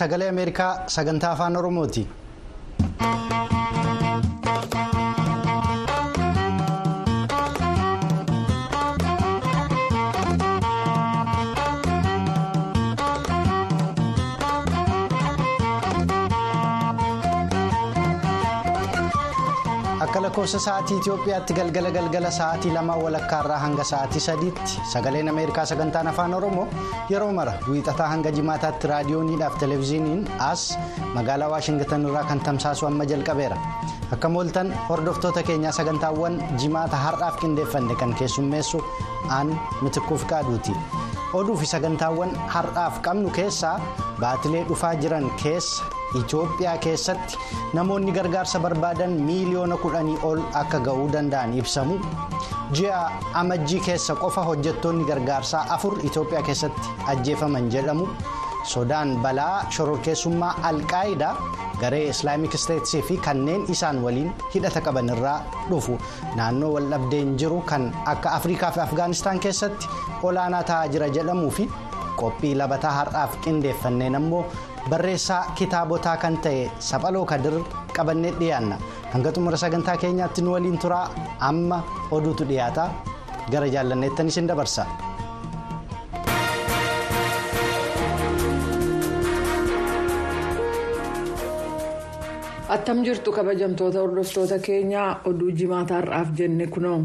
sagalee ameerikaa sagantaa afaan oromooti. Lakkoofsa sa'aatii itiyoophiyaatti galgala galgala sa'aatii lamaa walakkaarraa hanga sa'aatii sadiitti sagaleen ameerikaa sagantaan afaan oromoo yeroo mara wiixataa hanga jimaataatti raadiyooniidhaaf televezyiiniin as magaalaa waashingitan irraa kan tamsaasu amma jalqabeera akka mooltan hordoftoota keenyaa sagantaawwan jimaata har'aaf qindeeffanne kan keessummeessu aan mitikkuuf qaaduuti oduu fi sagantaawwan har'aaf qabnu keessaa baatilee dhufaa jiran keessa. Itoophiyaa keessatti namoonni gargaarsa barbaadan miiliyoona kudhanii ol akka ga'uu danda'an ibsamu ji'a amajjii keessa qofa hojjettoonni gargaarsaa afur. Itoophiyaa keessatti ajjeefaman jedhamu sodaan balaa shororkeessummaa alqaayidaa garee islaamik isteetsii fi kanneen isaan waliin hidhata qaban irraa dhufu naannoo waldhabdeen jiru kan akka afrikaa fi afgaanistaan keessatti olaanaa ta'aa jira jedhamuu fi. Qophii labataa har'aaf qindeeffanneen ammoo. Barreessaa kitaabotaa kan ta'e saphaloo kadir qabannee dhiyaanna hanga xumura sagantaa keenyaatti nu waliin turaa amma oduutu dhiyaata gara jaallanneettanis hin dabarsa. attam jirtu kabajamtoota hordoftoota keenyaa oduu jimaata har'aaf jenne kunoo.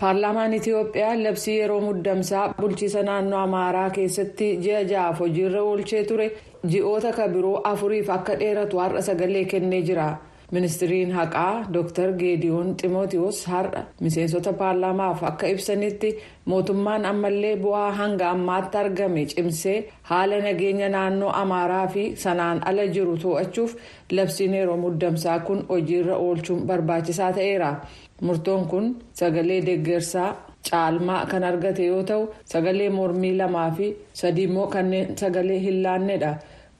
paarlaamaan itiyoophiyaa labsii yeroo muddamsaa bulchiisa naannoo amaaraa keessatti ji'a ja'aaf hojiirra oolchee ture ji'oota kabiroo afuriif akka dheeratu har'a sagalee kennee jira ministiriin haqaa dr geediyoon ximootiyoos har'a miseensota paarlaamaaf akka ibsanitti mootummaan ammallee bu'aa hanga ammaatti argame cimsee haala nageenya naannoo amaaraa fi sanaan ala jiru to'achuuf labsiin yeroo muddamsaa kun hojiirra oolchuun barbaachisaa ta'eera. murtoon kun sagalee deeggarsaa caalmaa kan argate yoo ta'u sagalee mormii lamaa fi sadii immoo kanneen sagalee hin laannedha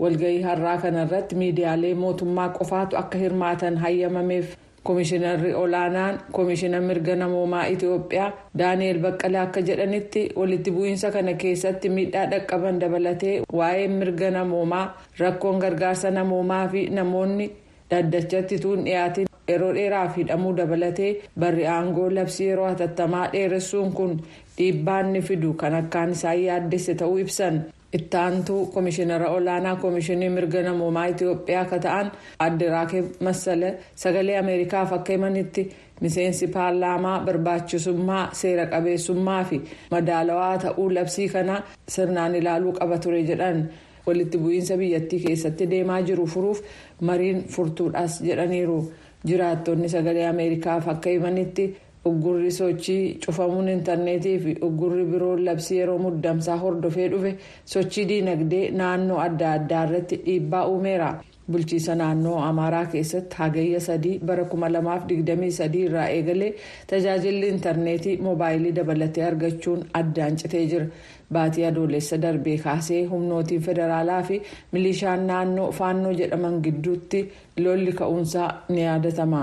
walgahii har'aa kanarratti miidiyaalee mootummaa qofaatu akka hirmaatan hayyamameef koomishinarri olaanaan koomishina mirga namoomaa itiyoophiyaa daani'el baqqalee akka jedhanitti walitti bu'iinsa kana keessatti miidhaa dhaqqaban dabalatee waa'ee mirga namoomaa rakkoon gargaarsa namoomaa fi namoonni daddachatti tuun dhiyaatiin. Yeroo dheeraaf hidhamuu dabalatee barri aangoo labsii yeroo hatattamaa dheeressuun kun dhiibbaa inni fidu kan akkaan isaan yaaddesse ta'uu ibsan ittaantuu koomishinara olaanaa koomishinii mirga namoomaa itiyoophiyaa akka ta'an adde raakee massala sagalee ameerikaaf akka himanitti miseensi paarlaamaa barbaachisummaa seera qabeessummaa fi madaalawaa ta'uu labsii kana sirnaan ilaaluu qaba ture jedhan walitti bu'iinsa biyyattii keessatti deemaa jiru furuuf mariin furtuudhaas jedhaniiru. Jiraattonni sagalee ameerikaaf akka himanitti uggurri sochii cufamuun intarneetii fi uggurri biroon labsii yeroo muddamsaa hordofee dhufe sochii diinagdee naannoo adda addaa irratti dhiibbaa uumeera. Bulchiisa naannoo amaaraa keessatti hagayya sadii bara 2023 irraa eegalee tajaajilli intarneetii moobaayilii dabalatee argachuun addaan citee jira baatii adoolessa darbee kaasee humnootiin federaalaa fi milishaan naannoo faannoo jedhaman gidduutti lolli ka'uunsaa ni yaadatama.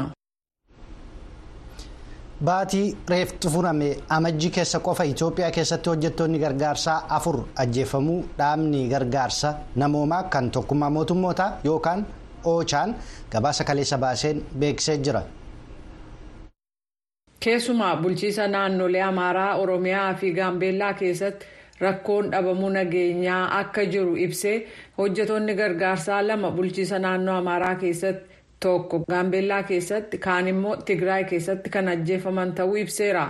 Baatii reeftu furame amajjii keessa qofa Itoophiyaa keessatti hojjettoonni gargaarsaa afur ajjeefamuu dhaabni gargaarsa namoomaa kan tokkummaa mootummootaa yookaan oochaan gabaasa kaleessa baaseen beeksisee jira. Keessumaa bulchiisa naannolee Amaaraa, Oromiyaa fi Gaambeellaa keessatti rakkoon dhabamuu nageenyaa akka jiru ibsee hojjettoonni gargaarsaa lama bulchiisa naannoo Amaaraa keessatti. tokko gaambeellaa keessatti kaan immoo tigraay keessatti kan ajjeefaman ta'uu ibseera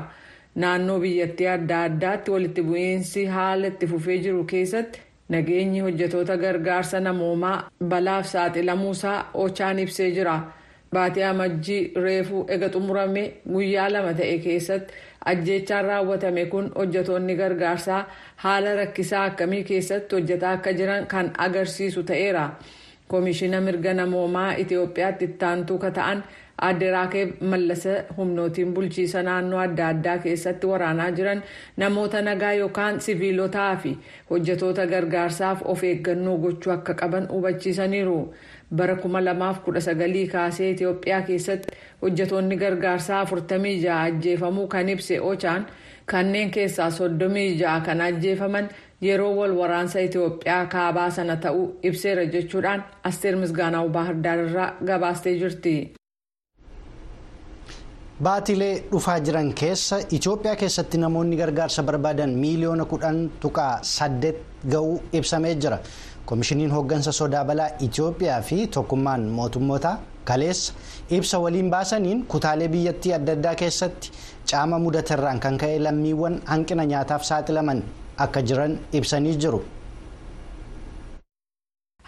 naannoo biyyattii adda addaatti walitti bu'iinsi haala itti fufee jiru keessatti nageenyi hojjettoota gargaarsa namoomaa balaaf saaxilamuusaa ochaan ibsee jira baatii amajjii reefuu ega xumurame guyyaa lama ta'e keessatti ajjeechaan raawwatame kun hojjettoonni gargaarsaa haala rakkisaa akkamii keessatti hojjetaa akka jiran kan agarsiisu ta'eera. koomishina mirga namoomaa itiyoophiyaatti ittaantuu ka ta'an adde mallasa humnootiin bulchiisa naannoo adda addaa keessatti waraanaa jiran namoota nagaa yookaan siviilotaa fi hojjetoota gargaarsaaf of eeggannoo gochuu akka qaban hubachiisaniiru bara 2019 kaasee itiyoophiyaa keessatti hojjetoonni gargaarsaa 46 ajjeefamuu kan ibse ochaan kanneen keessaa 36 kan ajjeefaman yeroo wal waraansa itiyoophiyaa kaabaa sana ta'uu ibseera jechuudhaan asteer misgaanaa'u baahirdaar irraa gabaastee jirti. baatilee dhufaa jiran keessa itiyoophiyaa keessatti namoonni gargaarsa barbaadan miiliyoona kudhan tuqaa saddeet ga'uu ibsamee jira koomishiniin hooggansa sodaa balaa itiyoophiyaa fi tokkummaan mootummoota kaleessa ibsa waliin baasaniin kutaalee biyyattii adda addaa keessatti caama mudaterraan kan ka'e lammiiwwan hanqina nyaataaf saaxilaman akka jiran ibsanii jiru.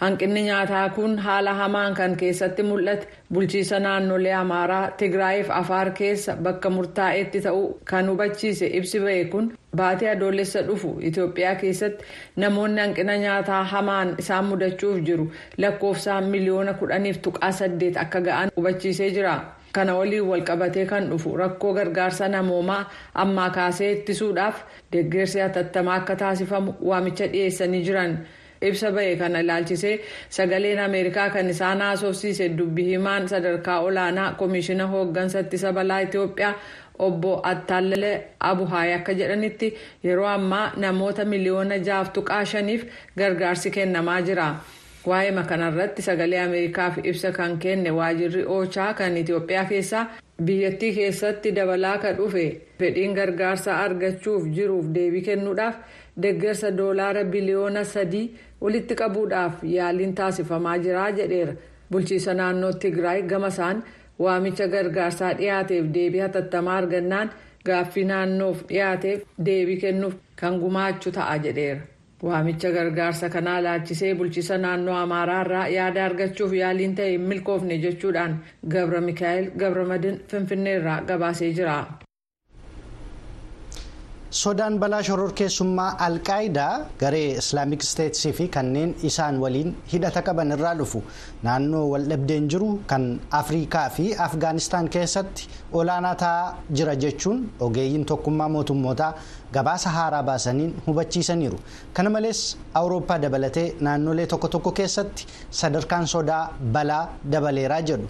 Hanqinni nyaataa kun haala hamaan kan keessatti mul'ate bulchiisa naannolee amaaraa tigraayiif afaar keessa bakka murtaa'eetti ta'uu kan hubachiise ibsi ba'e kun baatee adoolessa dhufu itiyoophiyaa keessatti namoonni hanqina nyaataa hamaan isaan mudachuuf jiru lakkoofsaan miliyoona kudhaniif tuqaa saddeet akka ga'an hubachiisee jira. kana waliin walqabatee kan dhufu rakkoo gargaarsa namoomaa ammaa kaasee ittisuudhaaf deeggarsi hatattamaa akka taasifamu waamicha dhiyeessanii jiran. Ibsa ba'e kana ilaalchisee sagaleen ameerikaa kan isaan haasofsiise dubbi himaan sadarkaa olaanaa koomishina hooggansa ittisa balaa itiyoophiyaa obbo attaallee abuhaay akka jedhanitti yeroo ammaa namoota miliyoona jaaf tuqaa shaniif gargaarsi kennamaa jira. Waa'ee kanarratti sagalee ameerikaaf ibsa kan kenne waajirri oochaa kan itiyoophiyaa keessaa biyyattii keessatti dabalaa ka dhufe fedhiin gargaarsa argachuuf jiruuf deebii kennuudhaaf deeggarsa doolaara biliyoona sadii walitti qabuudhaaf yaaliin taasifamaa jira jedheera bulchiisa naannoo tigraay gama isaan waamicha gargaarsaa dhiyaateef deebii hatattamaa argannaan gaaffii naannoof dhiyaateef deebii kennuuf kan gumaachu ta'a jedheera waamicha gargaarsa kanaa ilaalchisee bulchiisa naannoo amaaraa irraa yaada argachuuf yaaliin ta'e milkoofne jechuudhaan gabra mikaa'el gabramadin finfinneerraa gabaasee jira. Sodaan balaa shororkeessummaa alqaayidaa garee islaamik isteetsii fi kanneen isaan waliin hidhata qaban irraa dhufu naannoo waldhabdeen jiru kan afriikaa fi afgaanistaan keessatti olaanaa ta'aa jira jechuun ogeeyyiin tokkummaa mootummootaa gabaasa haaraa baasaniin hubachiisaniiru kana malees awurooppaa dabalatee naannolee tokko tokko keessatti sadarkaan sodaa balaa dabaleeraa jedhu.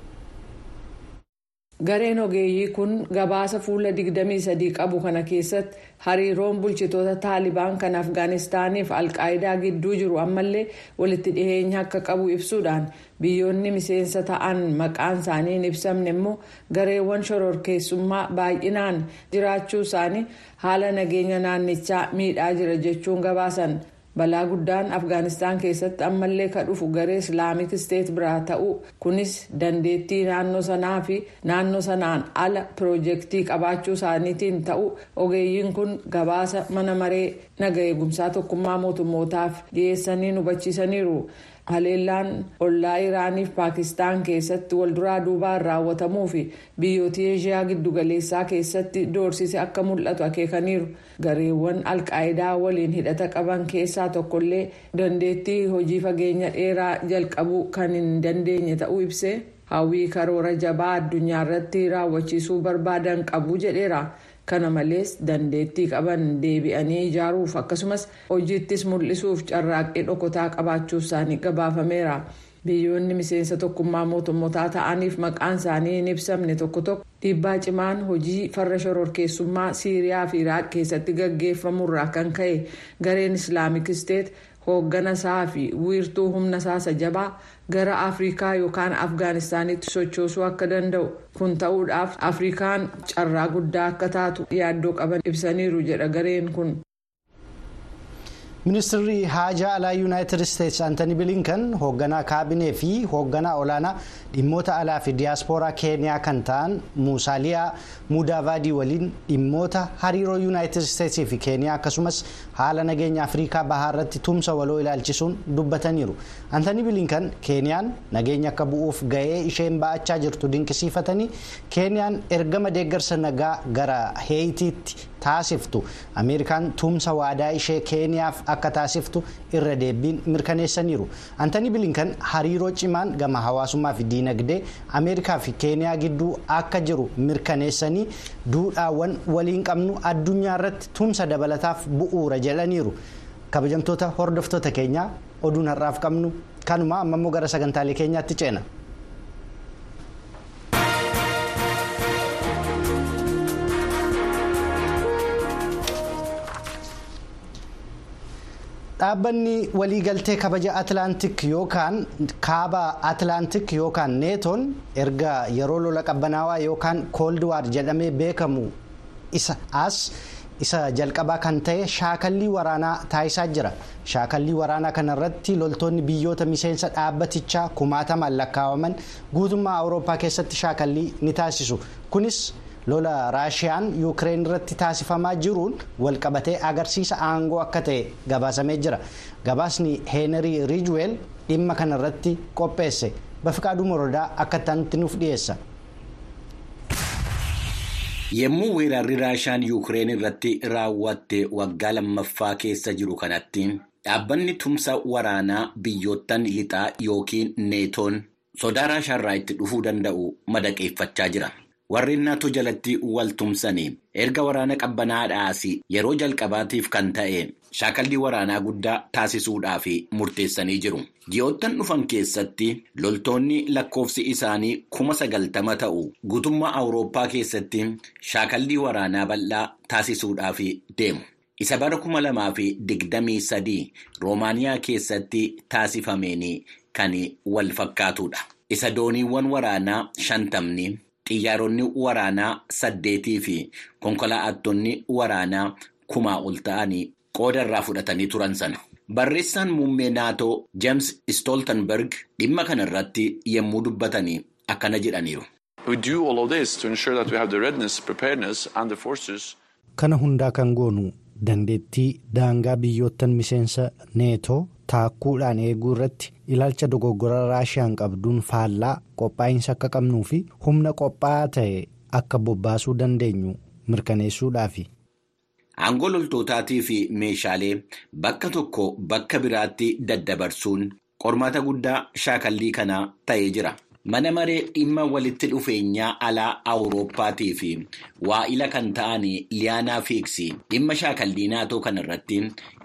Gareen ogeeyyii kun gabaasa fuula 23 qabu kana keessatti hariiroon bulchitoota taalibaan kan afgaanistaaniif alqaayidaa gidduu jiru ammallee walitti dhiheenya akka qabu ibsuudhaan biyyoonni miseensa ta'an maqaan isaanii hin ibsamne immoo gareewwan shororkeessummaa baay'inaan jiraachuu isaanii haala nageenya naannichaa miidhaa jira jechuun gabaasan. Balaa guddaan afgaanistaan keessatti ammallee ka dhufu garee islaamik isteet biraa ta'u kunis dandeettii naannoo sanaa fi naannoo sanaan ala piroojeektii qabaachuu isaaniitiin ta'u ogeeyyiin kun gabaasa mana maree naga eegumsaa tokkummaa mootummootaaf dhiyeessaniin hubachiisaniiru. Haleellaan ollaa iraaniif paakistaan keessatti walduraa duubaan raawwatamuu fi biyyoota eeshiyaa giddugaleessaa keessatti doorsise akka mul'atu akeekaniiru gareewwan alqaayidaa waliin hidhata qaban keessaa tokkollee dandeettii hojii fageenya dheeraa jalqabuu kan hin dandeenye ta'uu ibsee hawwii karoora jabaa addunyaa irratti raawwachiisuu barbaadan qabu jedheera. Kana malees dandeettii qaban deebi'anii ijaaruuf. Akkasumas hojiittis mul'isuuf carraaqqii dhokotaa qabaachuu isaanii gabaafameera. Biyyoonni miseensa tokkummaa mootummootaa ta'aniif maqaan isaanii hin ibsamne. Tokko tokko dhiibbaa cimaan hojii farra shororkeessummaa siiriyaa fi iraaq keessatti gaggeeffamurraa kan ka'e. Gareen islaamik isteet hooggana isaa fi wiirtuu humna isaa jabaa gara afrikaa yookaan afgaanistaanitti sochoosuu akka danda'u kun ta'uudhaaf afrikaan carraa guddaa akka taatu yaaddoo qaban ibsaniiru jedha gareen kun. Ministirri haajaa alaa yuunaayitid isteetsi antoni bilinkan hoogganaa kaabinee fi hoogganaa olaanaa dhimmoota alaa fi diyaaspooraa keeniyaa kan ta'an muusaaliyaa mudaavaadii waliin dhimmoota hariiroo yuunaayitid isteetsii fi keeniyaa akkasumas haala nageenya afriikaa bahaa irratti tumsa waloo ilaalchisuun dubbataniiru antoni bilinkan keeniyaan nageenya akka bu'uuf ga'ee isheen ba'achaa jirtu dinqisiifatanii keeniyaan ergama deeggarsa nagaa gara heeyitiitti taasiftu ameerikaan tumsa waadaa ishee keeniyaaf akka taasiftu irra deebiin mirkaneessaniiru antoni bilinkan hariiroo cimaan gama hawaasummaa fi diinagdee ameerikaa fi keeniyaa gidduu akka jiru mirkaneessanii duudhaawwan waliin qabnu addunyaa irratti tumsa dabalataaf bu'uura jedhaniiru kabajamtoota hordoftoota keenyaa oduun har'aaf qabnu kanuma ammammoo gara sagantaalee keenyaatti ceena. Dhaabbanni waliigaltee kabaja atlaantik yookaan kaaba atlaantik yookaan neetoon erga yeroo lola qabbanaawaa yookaan kooldiwaar jedhamee beekamu isa as isa jalqabaa kan ta'e shaakallii waraanaa taasisaa jira shaakallii waraanaa kanarratti loltoonni biyyoota miseensa dhaabbatichaa kumaatamaan lakkaa'aman guutummaa awurooppaa keessatti shaakallii ni taasisu kunis. Lola raashiyaan yuukireen irratti taasifamaa jiruun walqabatee agarsiisa aangoo akka ta'e gabaasamee jira gabaasni heenarii riijweel dhimma kanarratti qopheesse bafiqaaduu morodaa akka itti nuuf dhiyeessa. Yemmuu weerarri raashiyaan yuukireen irratti raawwatte waggaa lammaffaa keessa jiru kanatti dhaabbanni tumsa waraanaa biyyoottan lixaa yookiin neetoon sodaa raashiyaarraa itti dhufuu danda'u madaqeeffachaa jira. Warreen naatoo jalatti wal tumsanii erga waraana qabbanaadhaas yeroo jalqabaatiif kan ta'e shaakallii waraanaa guddaa taasisuudhaaf murteessanii jiru. Ji'oottan dhufan keessatti loltoonni lakkoofsi isaanii kuma sagaltama ta'u guutummaa Awurooppaa keessatti shaakallii waraanaa bal'aa taasisuudhaaf deemu. Isa bara kuma lamaa fi digdamii sadii Roomaaniyaa keessatti taasifameen kan wal fakkaatudha. Isa dooniiwwan waraanaa shantamni. Xiyyaaronni waraanaa saddeetii fi konkolaattonni waraanaa kumaa ol ta'anii qooda irraa fudhatanii turan sana. Barreessaan muummee naatoo James Stoltenberg dhimma kana irratti yommuu dubbatanii akkana jedhaniiru. Kana hundaa kan goonu dandeettii daangaa biyyoottan miseensa neetoo taakkuudhaan eeguu irratti ilaalcha dogoggora raashiyaan qabduun faallaa qophaa'insa akka qabnuu fi humna qophaa'aa ta'e akka bobbaasuu dandeenyu mirkaneessuudhaafi. Aangoo loltootaatii fi meeshaalee bakka tokko bakka biraatti daddabarsuun qormaata guddaa shaakallii kanaa ta'ee jira. Mana maree dhimma walitti dhufeenyaa alaa Awurooppaatii fi waa'ila kan ta'an Liyaanaa Fiiksi dhimma shaakallii naatoo kanarratti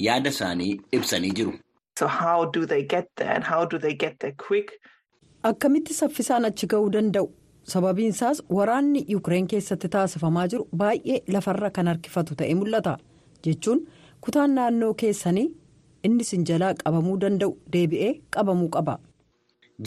yaada isaanii ibsanii jiru. Akkamitti saffisaan achi ga'uu danda'u? Sababiin isaas waraanni Yuukireen keessatti taasifamaa jiru baay'ee lafarra kan harkifatu ta'ee mul'ata. Jechuun kutaan naannoo keessanii inni sin jalaa qabamuu danda'u deebi'ee qabamuu qaba.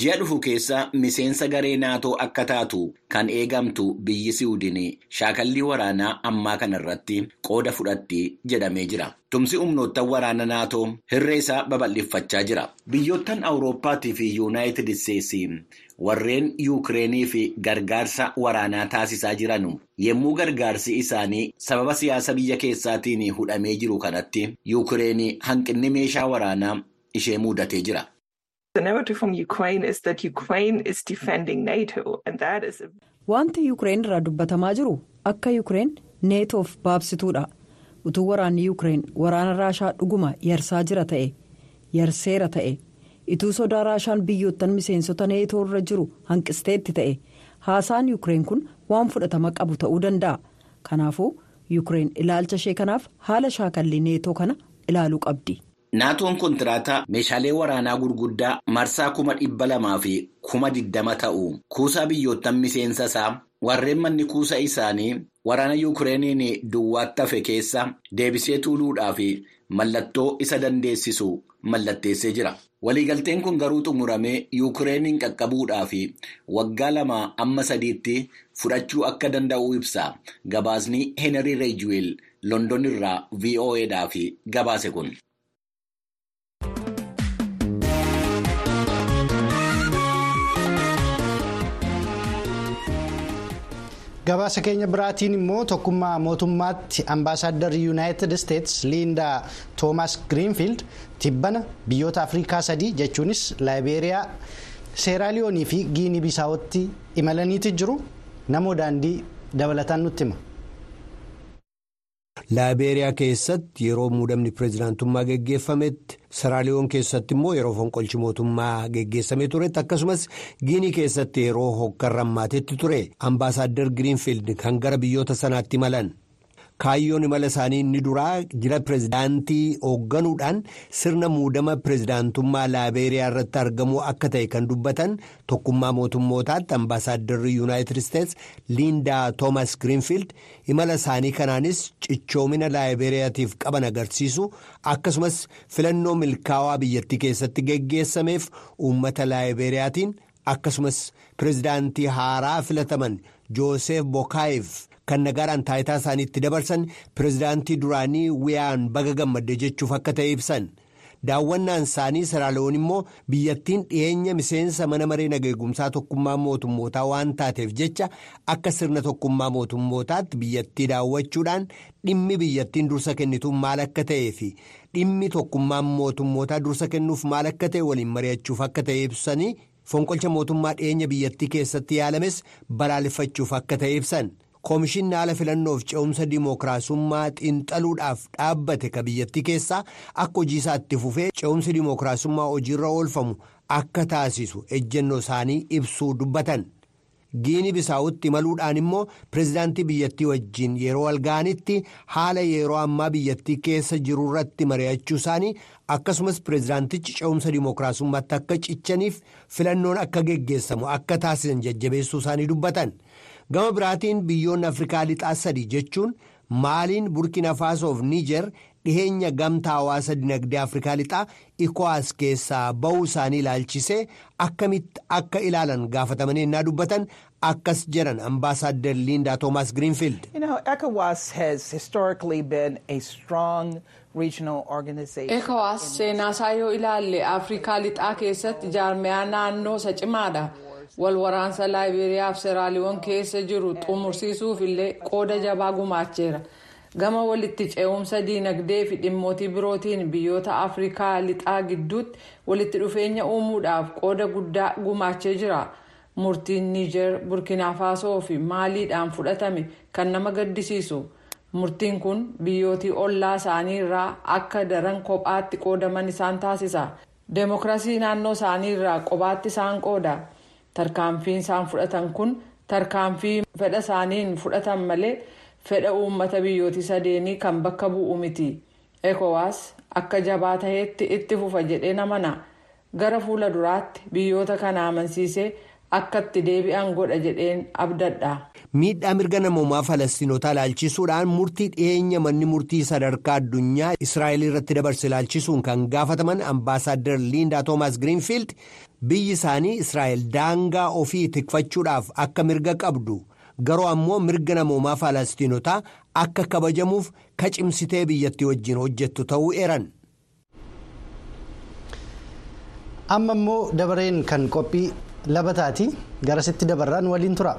Ji'a dhufu keessa miseensa garee naatoo akka taatu kan eegamtu biyyi Siwiidin shaakallii waraanaa ammaa kanarratti qooda fudhatti jedhamee jira. Tumsi humnoottan waraana naatoo hirree isaa babal'ifachaa jira. Biyyoottan Awurooppaatii fi Yuunaayitid Isteetsi warreen Yuukireenii fi gargaarsa waraanaa taasisaa jiran yommuu gargaarsi isaanii sababa siyaasa biyya keessaatiin hudhamee jiru kanatti Yuukireen hanqinni meeshaa waraanaa ishee mudatee jira. Wanti Yuukireen irraa dubbatamaa jiru akka Yuukireen neetoof baabsituudha. Utuu waraanni Yuukireen waraana raashaa dhuguma yarsaa jira ta'e yarseera ta'e ituu sodaa raashaan biyyoottan miseensota neetoo irra jiru hanqisteetti ta'e haasaan Yuukireen kun waan fudhatama qabu ta'uu danda'a. Kanaafuu Yuukireen ilaalcha ishee kanaaf haala shaakallii neetoo kana ilaaluu qabdi. Naatoon kontiraataa meeshaalee waraanaa gurguddaa marsaa kuma dhibba lamaa fi kuma diddama ta'u kuusaa biyyoottan miseensa isaa warreen manni kuusa isaanii waraana yuukireeniin duwwaatti hafe keessa deebisee tuuluudhaaf mallattoo isa dandeessisu mallatteessee jira. waliigalteen kun garuu xumuramee yuukireeniin qaqqabuudhaaf waggaa lama amma sadiitti fudhachuu akka danda'u ibsa gabaasni heenarii reejuweel london irraa vo'edhaaf gabaase kun. Gabaasa keenya biraatiin immoo tokkummaa mootummaatti ambaasaaddarri yuunaayitid isteetsi liindaa toomaas giriinfiild tibbana biyyoota afrikaa sadii jechuunis laayibeeriyaa seeraaliyoonii fi giinii bisaawootti imalaniiti jiru namoo daandii dabalataan nutti hima. Laayibeeriyaa keessatti yeroo muudamni pireezidaantummaa geggeeffametti seeraaliyoon keessatti immoo yeroo fonqolchi mootummaa geggeessamee turetti akkasumas giinii keessatti yeroo hokkarra hammaatetti ture. Ambaasaaddar giriinfiild kan gara biyyoota sanaatti imalan kaayyoon imala isaanii inni duraa jila pirezidaantii hoogganuudhaan sirna muudama pirezidaantummaa laabeeriyaa irratti argamuu akka ta'e kan dubbatan tokkummaa mootummootaatti ambaasaaddarri yuunaayitid isteets liindaa toomas giriinfiild imala isaanii kanaanis cichoomina laabeeriyaatiif qaban agarsiisu akkasumas filannoo milkaawaa biyyattii keessatti geggeessameef uummata laabeeriyaatiin akkasumas pirezidaantii haaraa filataman jooseef bokaayeef. Kan nagaadhaan taayitaa isaaniitti dabarsan pirezidaantii duraanii wiyaan baga gammadde jechuuf akka ta'e ibsan daawwannaan isaanii seraalewoon immoo biyyattiin dhiyeenya miseensa mana maree nageegumsaa tokkummaa mootummootaa waan taateef jecha akka sirna tokkummaa mootummootaatti biyyattii daawwachuudhaan dhimmi biyyattiin dursa kennitu maal akka ta'ee fi dhimmi tokkummaan mootummootaa dursa kennuuf maal akka ta'e waliin mari'achuuf akka ta'e ibsanii fonqolcha mootummaa dhiyeenya biyyattii keessatti yaalames balaaleffachuuf akka ta'e ibsan. Koomishinni haala filannoof ce'umsa dimookiraasummaa xiinxaluudhaaf dhaabbate ka biyyattii keessaa akka hojii isaa itti fufee ce'umsi dimookiraasummaa hojiirra oolfamu akka taasisu ejjennoo isaanii ibsuu dubbatan giini bisaawutti imaluudhaan immoo pirezidaantii biyyattii wajjiin yeroo walga'anitti haala yeroo ammaa biyyattii keessa jiru irratti mari'achuu isaanii akkasumas pirezidaantichi ce'umsa dimookiraasummaatti akka cichaniif filannoon akka geggeessamu akka taasisan jajjabeessuu isaanii dubbatan. Gama biraatiin biyyoonni afrikaa lixaa sadii jechuun maaliin burkina faasoof niijer dhiheenya gamtaa hawaasa dinagdee afrikaa lixaa ikowaas keessaa ba'uu isaanii ilaalchisee akkamitti akka ilaalan gaafatamanii ennaa dubbatan akkas jedhan ambaasaadder liindaa toomaas giriinfiild. ekowaas seenaasaa yoo ilaalle afrikaa lixaa keessatti jaarmiyaa naannoo isa cimaadha. Wal waraansa laayibeeriyaa fi seeraaliyoon keessa jiru xumursiisuuf illee qooda jabaa gumaacheera gama walitti ce'umsa diinagdee fi dhimmootii birootiin biyyoota afrikaa lixaa gidduutti walitti dhufeenya uumuudhaaf qooda guddaa gumaachee jira murtiin niijer burkinafaasoo fi maaliidhaan fudhatame kan nama gaddisiisu murtiin kun biyyootii ollaa isaanii irraa akka daran kophaatti qoodaman isaan taasisa deemokiraasii naannoo isaanii irraa kophaatti isaan qooda. Tarkaanfiin isaan fudhatan kun tarkaanfii fedha isaaniin fudhatan malee fedha uummata biyyootii sadeenii kan bakka bu'u miti ekowaas akka jabaa ta'etti itti fufa jedhee amana gara fuula duraatti biyyoota kana amansiisee akka itti deebi'an godha jedheen abdadha. miidhaa mirga namoomaa falastiinotaa ilaalchisuudhaan murtii dhiyeenya manni murtii sadarkaa addunyaa israa'el irratti dabarse ilaalchisuun kan gaafataman ambaasaadder liindaa toomaas giriinfiild biyyi isaanii israa'el daangaa ofii tikfachuudhaaf akka mirga qabdu garuu ammoo mirga namoomaa falastiinotaa akka kabajamuuf kacimsitee biyyattii wajjin hojjettu ta'uu eeran. amma immoo dabareen kan qophii labataati garasitti dabarraan waliin tura.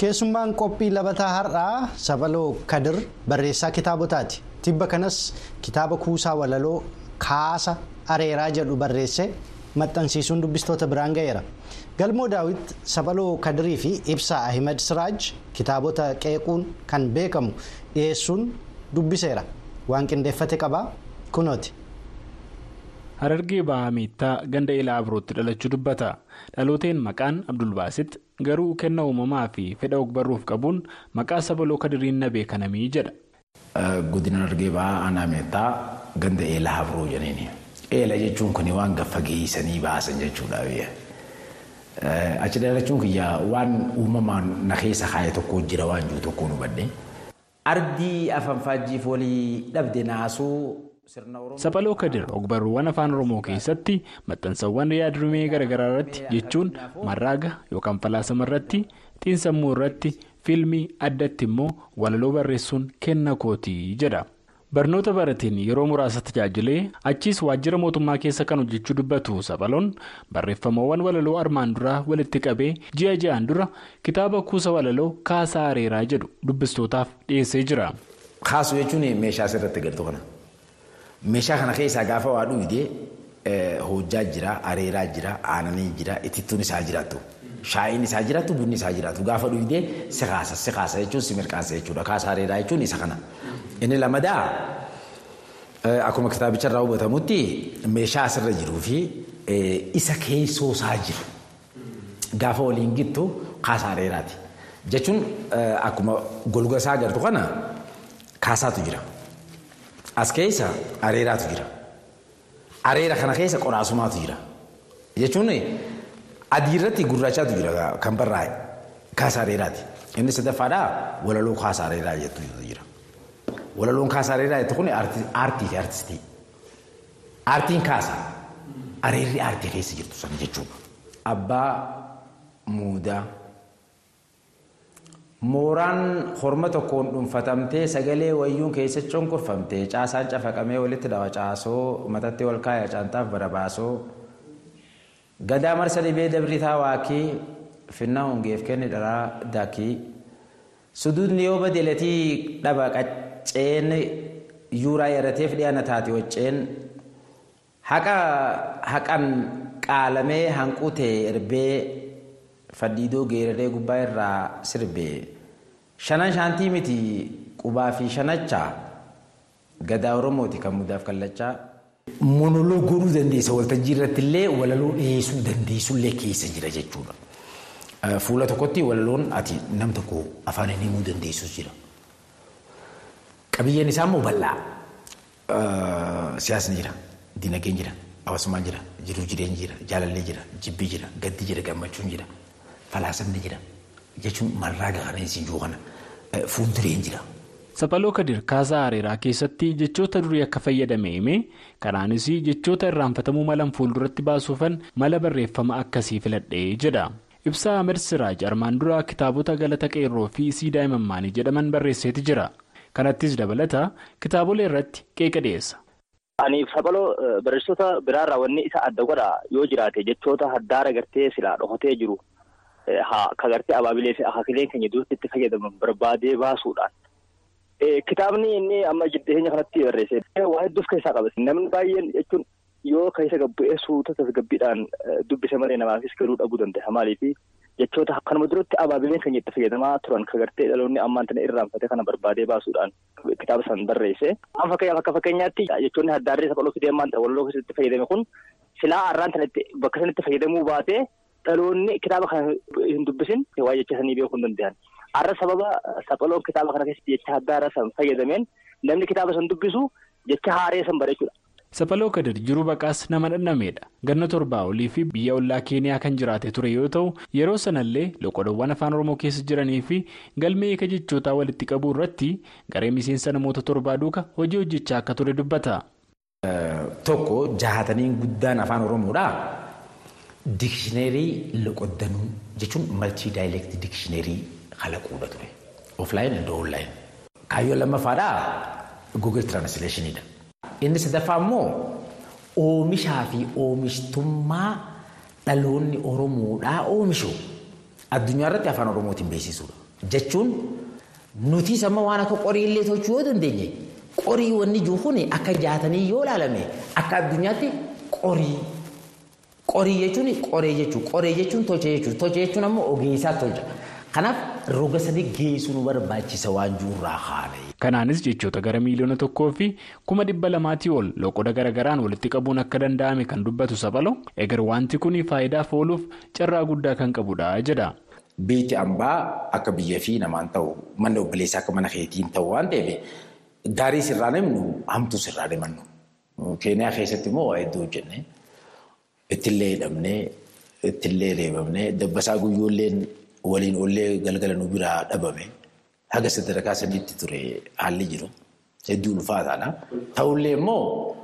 Keessummaan qophii labataa har'aa sabaloo kadir barreessaa kitaabotaati. Tibba kanas kitaaba kuusaa walaloo kaasa areeraa jedhu barreesse maxxansiisuun dubbistoota biraan ga'eera. Galmoo daawit sabaloo kadirii fi ibsaa ahimad siraaj kitaabota qeequun kan beekamu dhiyeessuun dubbiseera. Waan qindeeffate qabaa kunooti. harargee bahaa miittaa ganda ilaa abirootti dhalachuu dubbata. Dhalooteen maqaan abdulbaasit garuu kenna uumamaa fi fedha ogbarruuf qabuun maqaa sabaloo kadiriin na beekanamii jedha. Godina harargee bahaa aanaa miittaa ganda eelaa abiroo jedhani. Eela jechuun kun waan gaffageessanii baasan jechuudha. Achi dhalachuun kiyyaa waan uumamaan na keessa kaa'e tokko jira waan jiru tokko nu badde. Ardii afaan faajjiif walii dhabde naasuu. Saphaloo Kadir ogbarruuwwan afaan Oromoo keessatti maxxansawwan yaadrimee garaagaraa irratti jechuun marraaga yookaan falaasama irratti xiinsammuu irratti fiilmii addatti immoo walaloo barreessuun kenna kootii jedha. Barnoota barateen yeroo muraasa tajaajilee achiis waajjira mootummaa keessa kan hojjechuu dubbatu Saphaloon barreeffamawwan walaloo armaan duraa walitti qabee ji'a ji'aan dura kitaaba kuusa walaloo kaasaa areeraa jedhu dubbistootaaf dhiyeessee jira. Kaasuu jechuun meeshaa asirratti galtu kana. Meeshaa kana keessaa gaafa waa dhugdee hojjaa jira, areeraa jira, aananii jira, itittuun isaa jiraatu. Shaayiin isaa jiraatu, bunni isaa jiraatu. Gaafa dhugdee si kaasa, si kaasa jechuun si mirkaansa jechuudha. Kaasa areeraa jechuun isa kana. Inni lamadaa akkuma kitaabicha irraa hubatamutti meeshaa asirra jiruu fi isa keessoo isaa jiru gaafa waliin gittu kaasaa areeraati. Jechuun akkuma golga isaa agartu kana kaasaatu jira. As keessa areeraatu jira. Areera kana keessa qoraasumaatu jira. Jechuun adii irratti gurraachaatu jira kan barraa'e kaasaa areeraati. Inni sadaffaadhaa walaloo kaasaa areeraa jettu jira. Walaloon kaasaa areeraa jettu kun aartii fi aartistii. Aartiin kaasaa areerri aartii keessa jirtu sana jechuudha. Abbaa muudaa. Mooraan horma tokkoon dhuunfatamtee sagalee wayyuun keessa cunqurfamtee caasaan cafaqamee walitti dhawa caasoo matatti ol kaaya caantaaf barabaasoo gadaa marsa dhibee dabritaa waakii finnaa hongeef kenne dharaa daakii suduudni yoo badeelatii dhaba qacceen yuuraa yarateef dhiyaana taate wacceen haqa haqan qaalamee hanquutee erbee fadhiidoo geeraree gubbaa irraa sirbee shanan shaantii miti qubaa fi shanacha gadaa oromooti kan mudaaf kallachaa. Monoloo goonuu dandeessa waltajjii irratti illee walaloo dhiyeessuu dandeessullee keessa jira jechuudha. Fuula tokkotti walaloon ati nam tokko afaan inni himuu dandeessus jira. Qabiyyeen isaa immoo bal'aa. Siyaasni jira, dinagdeen jira, hawaasummaan jira, jiruu jireenyi jira, jaalallee jira, jibbii jira, gaddi jira, gammachuun jira. Falaasamni jira jechuun marraa gahaneensi jiru kana fuuldureen jira. Saphaloo Kadir kaasaa areeraa keessatti jechoota durii akka fayyadame himee kanaanis jechoota irraanfatamuu malan fuulduratti baasuufan mala barreeffama akkasii filadhee jedha. Ibsaa Ahmed Siraaj armaan dura kitaabota galata qeerroo fi siidaa imimmaanii jedhaman barreesseeti jira. Kanattis dabalata kitaabolee irratti qeeqa dhiyeessa. Ani saphaloo barreessitoota biraarraa wanni isa adda godha yoo jiraate jechoota haddaara gartee silaa dhokatee jiru. Ka gartee abaabilee fi akaakileen keenya duratti itti fayyadaman barbaadee baasuudhaan. Kitaabni inni amma dhiyeenya kanatti barreesse waa hedduuf keessaa qaba. Namni baay'een jechuun yoo keessa gabbu'ee suuta tasgabbiidhaan dubbise malee namaafis galuu dhabuu danda'a. Maaliif jechoota kanuma duratti abaabileen keenya itti fayyadamaa turan ka gartee dhaloonni ammaan tana irraanfate kana barbaadee baasuudhaan kitaaba san barreesse. Akka fakkeenyaatti jechoonni haddaarree saphaloo fidee ammaan walaloo keessatti fayyadame kun silaa har'aan tana bakka sanatti fayyadamuu baatee dhaloonni kitaaba kana hin dubbisin waa jecha sanii beekuu hin danda'an. Har'a sababa saphaloon kitaaba kana keessatti jecha haddaara san fayyadameen namni kitaaba san dubbisu jecha haaree san bareechuudha. Saphaloo Kadir jiruu baqaas nama dhandhameedha. Ganna torbaa olii fi biyya ollaa Keeniyaa kan jiraate ture yoo ta'u yeroo sanallee loqodoowwan afaan Oromoo keessa jiranii fi galmee eeka jechootaa walitti qabuu irratti garee miseensa namoota torbaa duuka hojii hojjechaa akka ture dubbata. Tokko jahataniin guddaan afaan Oromoodhaa. Dikshineerii loqoddanuu jechuun maltii daayileektii dikshineerii kalaquudha ture. Oflaayin and onlaayin. Kaayyoo lammaffaadhaa Google Translationidha. Inni sadaffaa immoo oomishaa fi oomishtummaa dhaloonni Oromoodhaa oomishu addunyaa irratti afaan Oromootiin beeksisuudha. Jechuun nuti amma waan akka qorii illee tolchuu yoo dandeenye qorii wanni jiru kun akka jaatanii yoo ilaalame akka addunyaatti qorii. Qorii jechuun qoree jechuudha. Qoree jechuun tolcha jechuudha. Tolcha jechuun ammoo ogeessaa tolcha. Kanaaf roga sadii geessuu nu barbaachisa waan jirurraa haala. Kanaanis jechoota gara miiliyoona tokkoo fi kuma dhibba lamaatii ol loqoda garagaraan walitti qabuun akka danda'ame kan dubbatu saphaloo egar wanti kun faayidaaf ooluuf carraa guddaa kan qabudha jedha. Beekti hambaa akka biyya fi namaan ta'u manni obboleessaa akka mana keetiin ta'u waan ta'eef gaarii sirraa deemnu hamtuu sirraa deemannu. Keeniyaa keessatti immoo waa hedduu hojjenne. Ittillee hidhamnee ittillee reebamnee dabbasaa guyyoolleen waliin ollee galgala nu biraa dhabame haga sadarkaa sadiitti ture haalli jiru hedduu ulfaataadha. Ta'ullee immoo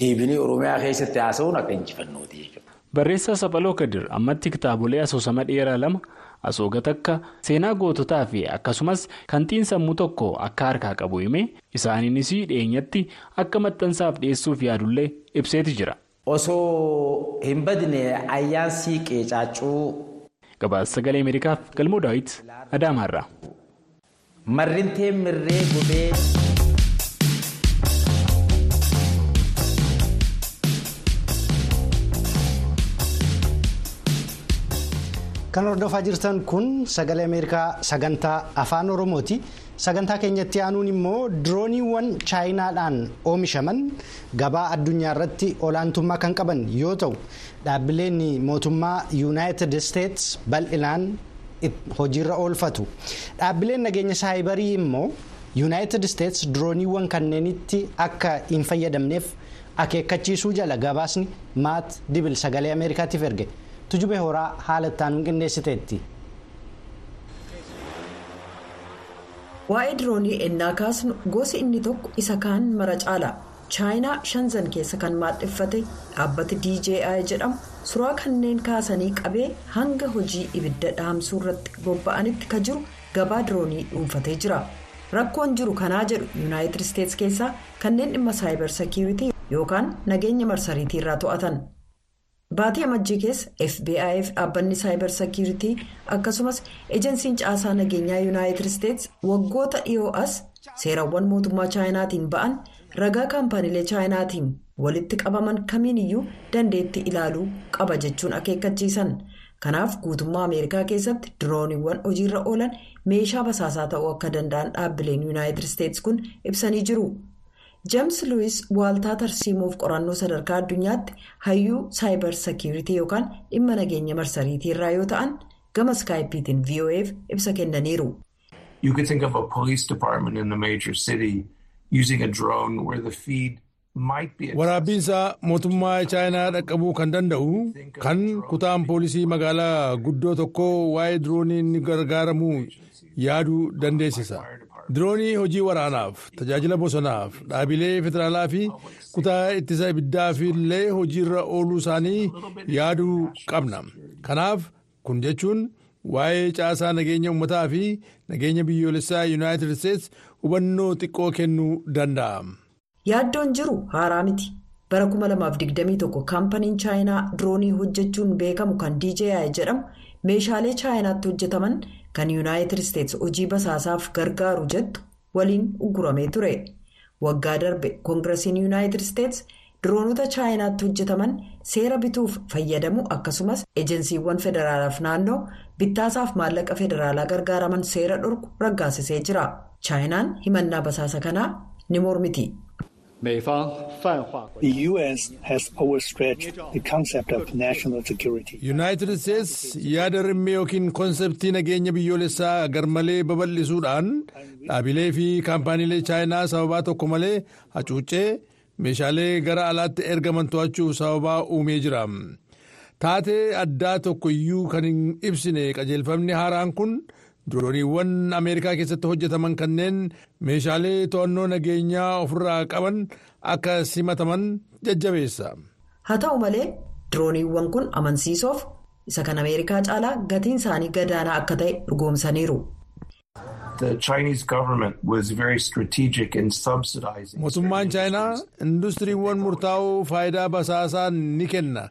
deebinee Oromiyaa keessatti haasa'uun akka injifannooti jechuudha. Barreessaa Saphaloo Kadir ammatti kitaabolee asoosama dheeraa lama asooga takka seenaa goototaa fi akkasumas kan xiinsammuu tokko akka harkaa qabu hime isaaniinis dhiyeenyatti akka maxxansaaf dhiyeessuuf yaadullee ibseeti jira. Osoo hin badne ayyaansii qeecaacuu. Gabaasa sagalee Ameerikaaf galmoo daawwiti Adaamaarraa. Marrintee mirree gubee. kan hordofaa jirtan kun sagalee ameerikaa sagantaa afaan oromooti sagantaa keenyatti aanuun immoo dirooniiwwan chaayinaadhaan oomishaman gabaa addunyaa irratti olaantummaa kan qaban yoo ta'u dhaabbileen mootummaa yuunaayitid isteets bal'inaan hojiirra oolfatu dhaabbileen nageenya saayibarii immoo yuunaayitid isteets dirooniiwwan kanneenitti akka hin fayyadamneef akeekkachiisuu jala gabaasni maat dibil sagalee ameerikaatiif erge. tujube horaa haala itti qindeessiteetti. Waa'ee diroonii ennaa kaasnu gosi inni tokko isa kaan mara caala chaayinaa shanzan keessa kan maadheffate dhaabbati dji jedhamu. Suuraa kanneen kaasanii qabee hanga hojii ibidda dhaamsuu irratti bobba'anitti ka jiru gabaa diroonii dhuunfatee jira. Rakkoon jiru kanaa jedhu yuunaayitid isteets keessaa kanneen dhimma saayibar sekiiritii yookaan nageenya marsariitii irraa to'atan. Baatii amajjii keessa fbi'f dhaabbanni saayibar sekiiritii akkasumas ejensiin caasaa nageenyaa yuunaayitid isteets waggoota dhiyoo as seerawwan mootummaa chaayinaatiin ba'an ragaa kaampaaniilee chaayinaatiin walitti qabaman kamiin iyyuu dandeettii ilaaluu qaba jechuun akeekkachiisan kanaaf guutummaa ameerikaa keessatti dirooniiwwan hojiirra oolan meeshaa basaasaa ta'uu akka danda'an dhaabbileen yuunaayitid isteets kun ibsanii jiru. Jeems luwis waaltaa tarsiimuuf qorannoo sadarkaa addunyaatti hayyuu saayibar sekiiritii yookaan dhimma nageenya marsariitii irraa yoo ta'an gama iskaayipiitiin vo'eef ibsa kennaniiru. waraabbiinsaa mootummaa chaayinaa dhaqqabuu kan danda'u kan kutaan poolisii magaalaa guddoo tokko waa'ee diroonii ni gargaaramuu yaaduu dandeessisa. Diroonii hojii waraanaaf tajaajila bosonaaf dhaabilee federaalaa fi kutaa ittisa ibiddaaf illee hojiirra ooluu isaanii yaaduu qabna kanaaf kun jechuun waa'ee caasaa nageenya uummataa fi nageenya biyyoolessaa yuunaayitid isteets hubannoo xiqqoo kennuu danda'a. yaaddoon jiru haaraa miti bara 2021 kaampaniin chaayinaa diroonii hojjechuun beekamu kan dji jedhamu meeshaalee chaayinaatti hojjetaman. Kan yuunaayitid isteets hojii basaasaaf gargaaru jettu waliin ugguramee ture. Waggaa darbe koongirasiin yuunaayitid isteets diroonota chaayinaatti hojjetaman seera bituuf fayyadamu akkasumas ejensiiwwan federaalaaf naannoo bittaasaaf maallaqa federaalaa gargaaraman seera dhorku raggaasisee jira. Chaayinaan himannaa basaasa kanaa ni mormiti. Yuunaayitid isteets yaada rimmee yookiin koonseptii nageenya biyyoolessaa garmalee babal'isuudhaan dhaabilee fi kaampaaniilee chaayinaa sababaa tokko malee hacuuccee meeshaalee gara alaatti ergaman to'achuuf sababaa uumee jira taatee addaa tokko iyyuu kan hin ibsine qajeelfamni haaraan kun. Dirooniiwwan ameerikaa keessatti hojjetaman kanneen meeshaalee to'annoo nageenyaa ofirraa qaban akka simataman jajjabeessa. haa ta'u malee dirooniiwwan kun amansiisoof isa kan ameerikaa caalaa gatiin isaanii gadaanaa akka ta'e dhugoomsaniiru. mootummaan chaayinaa industiriiwwan murtaa'oo faayidaa basaasaa ni kenna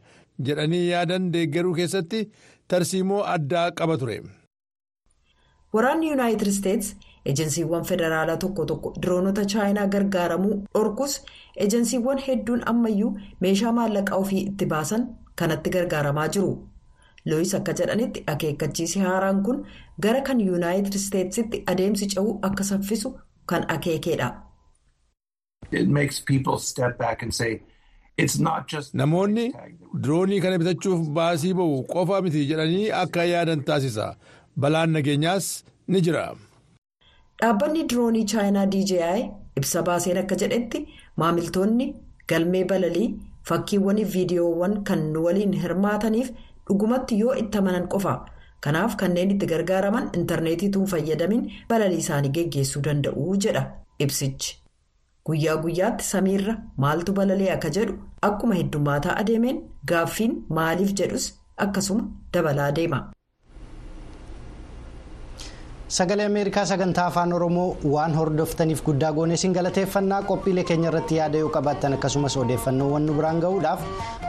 jedhanii yaadan deeggaruu keessatti tarsiimoo addaa qaba ture. Waraanni yuunaayitid isteets ejensiiwwan federaalaa tokko tokko diroonota chaayinaa gargaaramuu dhorkus ejensiiwwan hedduun ammayyuu meeshaa maallaqaa ofii itti baasan kanatti gargaaramaa jiru looyis akka jedhanitti akeekkachiisi haaraan kun gara kan yuunaayitid isteetsitti adeemsi ce'uu akka saffisu kan akeekedha. namoonni diroonii kana bitachuuf baasii ba'u qofa miti jedhanii akka yaadan taasisa. Balaan nageenyaas ni jira. dhaabbanni diroonii chaayinaa dji ibsa baaseen akka jedhetti maamiltoonni galmee balalii fakkiiwwan viidiyoowwan kan nu waliin hirmaataniif dhugumatti yoo itti amanan qofa kanaaf kanneen itti gargaaraman intarneetiituu fayyadamin balalii isaanii geggeessuu danda'u jedha ibsichi guyyaa guyyaatti samiirra maaltu balalee akka jedhu akkuma heddummaataa adeemeen gaaffiin maaliif jedhus akkasuma dabalaa deema. Sagalee ameerikaa sagantaa afaan oromoo waan hordoftaniif guddaa goonee isin galateeffannaa qophiilee keenya irratti yaada yoo qabaattan akkasumas odeeffannoowwan nu biraan gahuudhaaf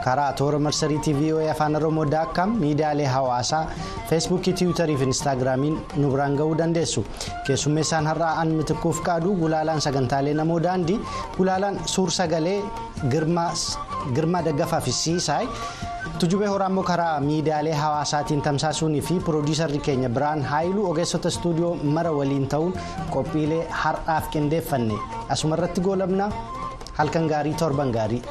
karaa toora marsariitii voa afaan oromoo daakkaam miidiyaalee hawaasaa feesbuukii tiwiitarii fi inistaagiraamiin nu biraan gahuu dandeessu keessummeessaan har'aa an mitikkuuf qaadu gulaalaan sagantaalee namoo daandii gulaalaan suur sagalee girmaa daggafaa fi siisaay. Tujubee horaammoo karaa miidiyaalee hawaasaatiin tamsaasuunii fi piroodiisarri keenya biraan haayiluu ogeessota istuudiyoo mara waliin ta'uun qophiilee har'aaf qindeeffanne asumarratti goolabna halkan gaarii torban gaarii.